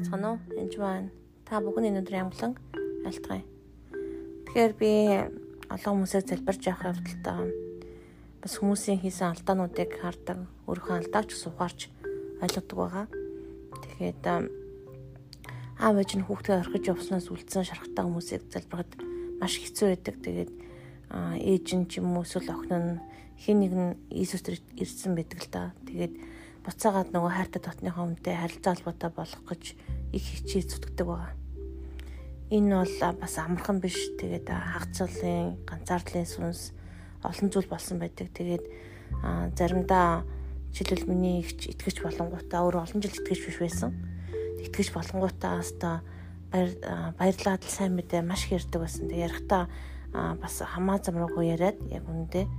байцгаана уу? Энд байна. Та бүхэн өнөөдөр ямглан альтгая. Тэгэхээр би олон хүмүүсээ залбирж явах явдалтай бас хүмүүсийн хийсэн алдаануудыг хардаг, өөрийнхөө алдаач сухаарч ойлгодог байгаа. Тэгэхээр аав ээж нь хүүхдээ орхиж явснаас үлдсэн шархтаа хүмүүсийг залбирахад маш хэцүү байдаг. Тэгээд ээж нь ч юм уу эсвэл охин нь хин нэг нь Иесус ирсэн байдаг л да. Тэгээд буцаагаад нөгөө хайртай дотныхоо хүнтэй харилцаа холбоотой болох гэж их хичээ зүтгэдэг байгаа. Энэ бол бас амархан биш. Тэгээд хагцлын, ганцаардлын сүнс олон зүйл болсон байдаг. Тэгээд заримдаа жишээлбэл миний ихч итгэж болонгуудаа өөр олон жил итгэж биш байсан. Итгэж болонгуудаа хаста баяр баярлаад сайн мэдээ маш их ярьдаг байсан. Тэг ярихдаа бас хамаа замруугүй яриад яг үндэ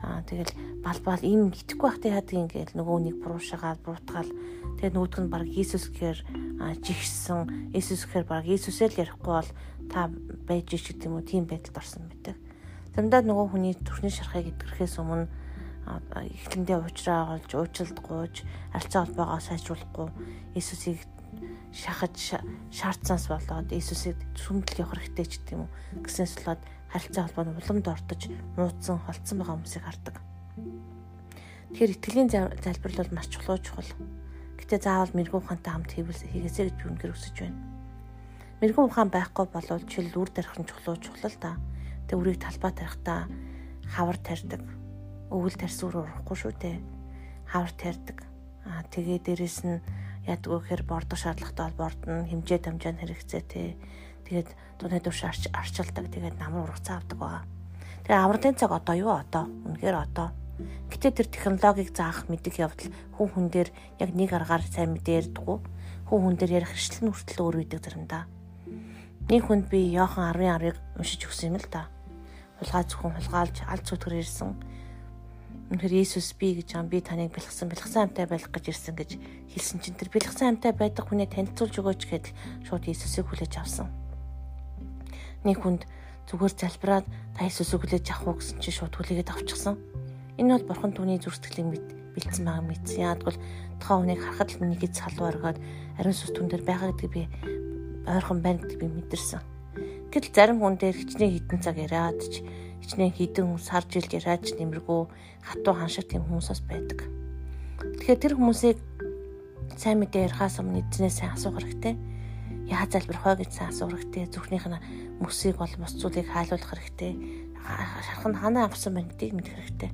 Аа тэгэл балбал ийм итгэхгүй байхдаа яадаг юм гээл нөгөө нэг буруушаагаад буруутгаал. Тэгээ нөгөөдг нь баг Иесус гэхээр жигсэн. Иесус гэхээр баг Иесусээ л ярихгүй бол та байж ич гэдэг юм уу? Тийм байдалд орсон байдаг. Замдаа нөгөө хүний төрхний шархыг идэрхээс өмнө эхлэндээ уучраа олж уучлалт гуйж арцаа холбоогоо сайжруулахгүй Иесусыг шахаж шаардсанаас болоод Иесусыг сүмдэл явах хэрэгтэй ч гэдэг юм уу гэснээс болоод харилцаа холбоо нь уламд ортож нууцсан холцсон байгаа хүмүүсийг хардаг. Тэгэхээр итгэлийн залбирал бол маш чухал чухал. Гэтэ заавал мэрэгүү ухаантай хамт хийгээсэй гэж үнээр өсөж байна. Мэрэгүү ухаан байхгүй болвол жишээл үр тарих нь чухал чухал та. Тэ үрийг талбай тарихтаа хавар тарьдаг. Өвөл тарьсан үр урахгүй шүү дээ. Хавар тарьдаг. Аа тэгээ дээрэс нь яадаг вэ гэхээр бордох шаардлагатай бол бордно, хэмжээ дамжаа нь хэрэгцээ те Тэгээд дууны дэвш арч арчилдаг. Тэгээд намар ургацаа авдаг байгаа. Тэгээд авралын цаг одоо юу одоо? Үнэхээр одоо. Гэтэ тэр технологиг заах мэдих явдал хүн хүн дээр яг нэг аргаар сайн мэдэрдэггүй. Хүн хүн дээр ярих хэрэгсэл нь хүртэл өөр үйдэг заримдаа. Нэг хүнд би Йохан 10:10-ыг уншиж өгсөн юм л да. Хулгай зөвхөн хулгайлж аль зүтгэр ирсэн. Үнэхээр Иесус би гэж юм би таныг бэлгсэн бэлгсэн амтай байх гэж ирсэн гэж хэлсэн чинь тэр бэлгсэн амтай байдаг хүнээ танилцуулж өгөөч гэдэл шууд Иесусыг хүлээж авсан нэг хүнд зүгээр залбираад та Иесусыг хүлээж авах уу гэсэн чинь шууд хүлээгээд авчихсан. Энэ бол бурхан түүний зүрстгэлийг бэлдсэн байгаа мэдсэн. Яагтвэл тухайн хүнийг харахад л миний гэж салуу оргоод ариун сүс түн дээр байгаа гэдгийг би ойрхон байна гэдгийг би мэдэрсэн. Гэтэл зарим хүн дээр хичнээн хитэн цаг яриад ч хичнээн хідэн сар жилд яриад ч нэмэргүй хатуу ханшиг тийм хүмүүсээс байдаг. Тэгэхээр тэр хүмүүсийг сайн мэдээ ярихаас өмнө эзнээс сайн асуух хэрэгтэй яаж залбирх вэ гэж асуух хэрэгтэй. Зүрхнийх нь мөсийг бол бус зүйлийг хайлуулах хэрэгтэй. Шарх нь ханаа авсан байна гэдгийг мэдэх хэрэгтэй.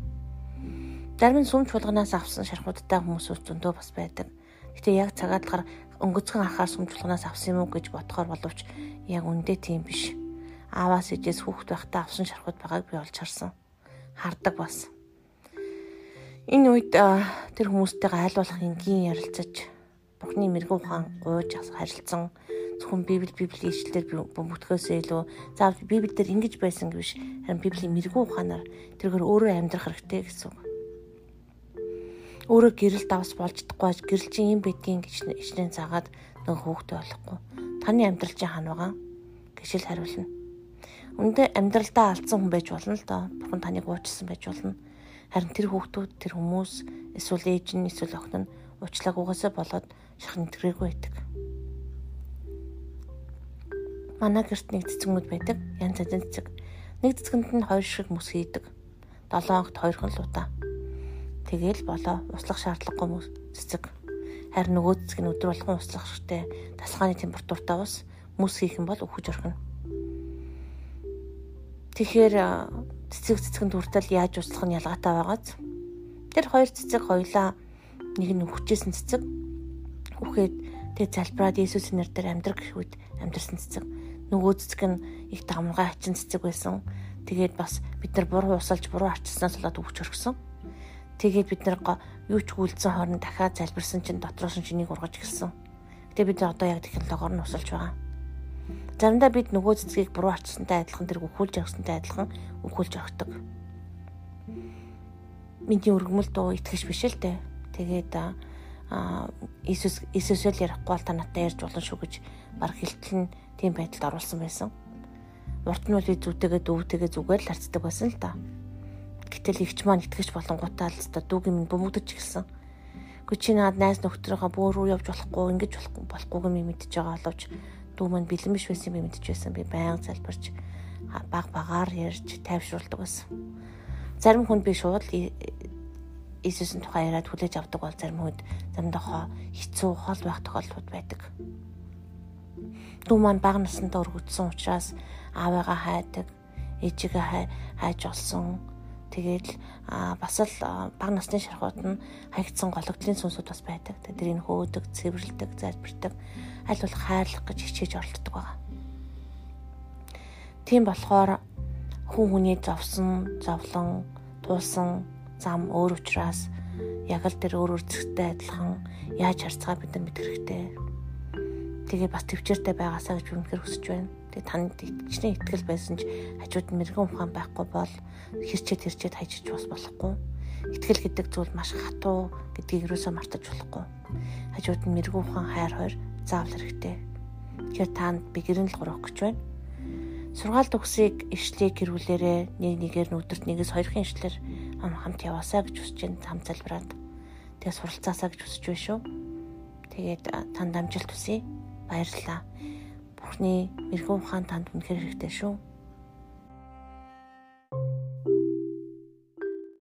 Зарим нь сүмч чуулганаас авсан шархуудтай хүмүүс зөндөө бас байдаг. Гэтэ яг цагаад болохоор өнгөцгөн анхаар сүмч чуулганаас авсан юм уу гэж бодохоор боловч яг үндэ тийм биш. Ааваас ижээс хүүхэд байхдаа авсан шархууд байгааг би олж харсан. Хардаг бас. Энэ үед тэр хүмүүстэйгээ айлуулах энгийн ярилцаж Бурхны мэрэгүү ухаан гуйж харилцсан зөвхөн Библи Библийн ишлэлээр бөмбөгдөхөөсөө илүү заавал Библиэлд ингэж байсан гэвш харин Библийн мэрэгүү ухаанаар тэргээр өөрөө амьдрах хэрэгтэй гэсэн үг. Өөрөө гэрэл давс болж чадахгүй гэрэл чинь юм байдгийн гэж ичнэн цагаад нөгөө хүүхдээ болохгүй. Таны амьдрал чинь хань байгаа гэшэл хариулна. Үндэ амьдралдаа алдсан хүн байж болно л доо. Бурхан таныг уучсан байж болно. Харин тэр хүүхдүүд тэр хүмүүс эсвэл ээж нь эсвэл охин нь уучлааг угаасаа болоод шахны тэргээгүй байдаг манай гэрт нэг цэцгмүүд байдаг. Янзын цэцэг. Нэг цэцгэнд нь хоёр шиг мөс хийдэг. 7 хоногт хоёрхан луута. Тэгээл болоо услах шаардлагагүй цэцэг. Харин нөгөө цэцэг нь өдөр болгон услах шигтэй тасгааны температуртаа ус мөс хийх юм бол өхөж орхино. Тэгэхээр цэцэг цэцгэнд хүртэл яаж услах нь ялгаатай байгааз. Тэр хоёр цэцэг хоёлаа нэг нь өхчээсэн цэцэг. Үхээд тэг залбираад Иесусийн нэрээр амьдрах гэхүүд амьдрсан цэцэг нөгөө цэцэг нь их давмгай хачин цэцэг байсан. Тэгээд бас бид нар буруу усалж буруу арчснаас болоод өвч өргсөн. Тэгээд бид нар юу ч гүйлцэн хооронд дахиад залбирсан чинь дотроос нь чинийг ургаж гэлсэн. Гэтэ бид одоо яг технологиор нь усалж байгаа. Заримдаа бид нөгөө цэцгийг буруу арчсантай адилхан тэр өхүүлж явахсантай адилхан өхүүлж өгдөг. Миний өргөмөл дуу итгэж биш л дээ. Тэгээд а Иесус Иесусэл ярихгүй бол та надтай ярьж болно шүү гэж баг хилтэл нь тийм байдалд оруулсан байсан. Урд нь бол зүүтэйгээ дүүтэйгээ зүгээр л харцдаг байсан л та. Гэтэл ихч маань итгэж болонгуудаа л та дүүгийн минь бөмбөгдөж эхэлсэн. Гэхдээ чи наад найз нөхдрийнхөө бөө рүү явж болохгүй, ингэж болохгүй болохгүйг минь мэдчихэж байгаа боловч дүү маань бэлэн биш байсан би мэдчихэж байсан. Би байнга залбирч баг багаар ярьж тайвшруулдаг байсан. Зарим хүнд би шууд Иесусийн тухай яриад хүлээж авдаг бол зарим хүнд заримдаа хэцүү хол байх тохиолдлууд байдаг. Дүү маань бага насндаа өргөдсөн учраас аавыгаа хайдаг, ээжигээ хайж олсон. Тэгээд бас л бага насны шархууд нь хаягдсан гологдлын сүнсүүд бас байдаг. Тэрийг хөөдөг, цэвэрлдэг, залбирдаг, аль болох хайрлах гэж хичээж оролддог байгаа. Тийм болохоор хүн хүний зовсон, зовлон, туусан зам өөр учраас яг л тэр өөр өөр зэгтэй адилхан яаж харцгаа бид нар мэдэх хэрэгтэй Тэгээ бас төвчээртэй байгаасаа гэж үнэхээр хүсэж байна. Тэгээ танд итгэжний итгэл байсан ч хажууд нь мэрэгэн ухаан байхгүй бол хэрчээд хэрчээд хайжиж бас болохгүй. Итгэл гэдэг зүйл маш хатуу гэдгийг юусоо мартаж болохгүй. Хажууд нь мэрэгэн ухаан хайр хоёр заавал хэрэгтэй. Тэгэхээр танд би гэрэн л гурах гэж байна. Сургаалт өгсөйг ишлийг гэрүүлээрээ нэг нэгээр нь өдөрт нэгээс хоёрын ишлэр хамт яваасаа гэж хүсэж байна. Хам залбираад. Тэгээ суралцаасаа гэж хүсэж байна шүү. Тэгээд танд амжилт хүсье. Баярлалаа. Бурхны мэрэгэн ухаан танд үнэхээр хэрэгтэй шүү.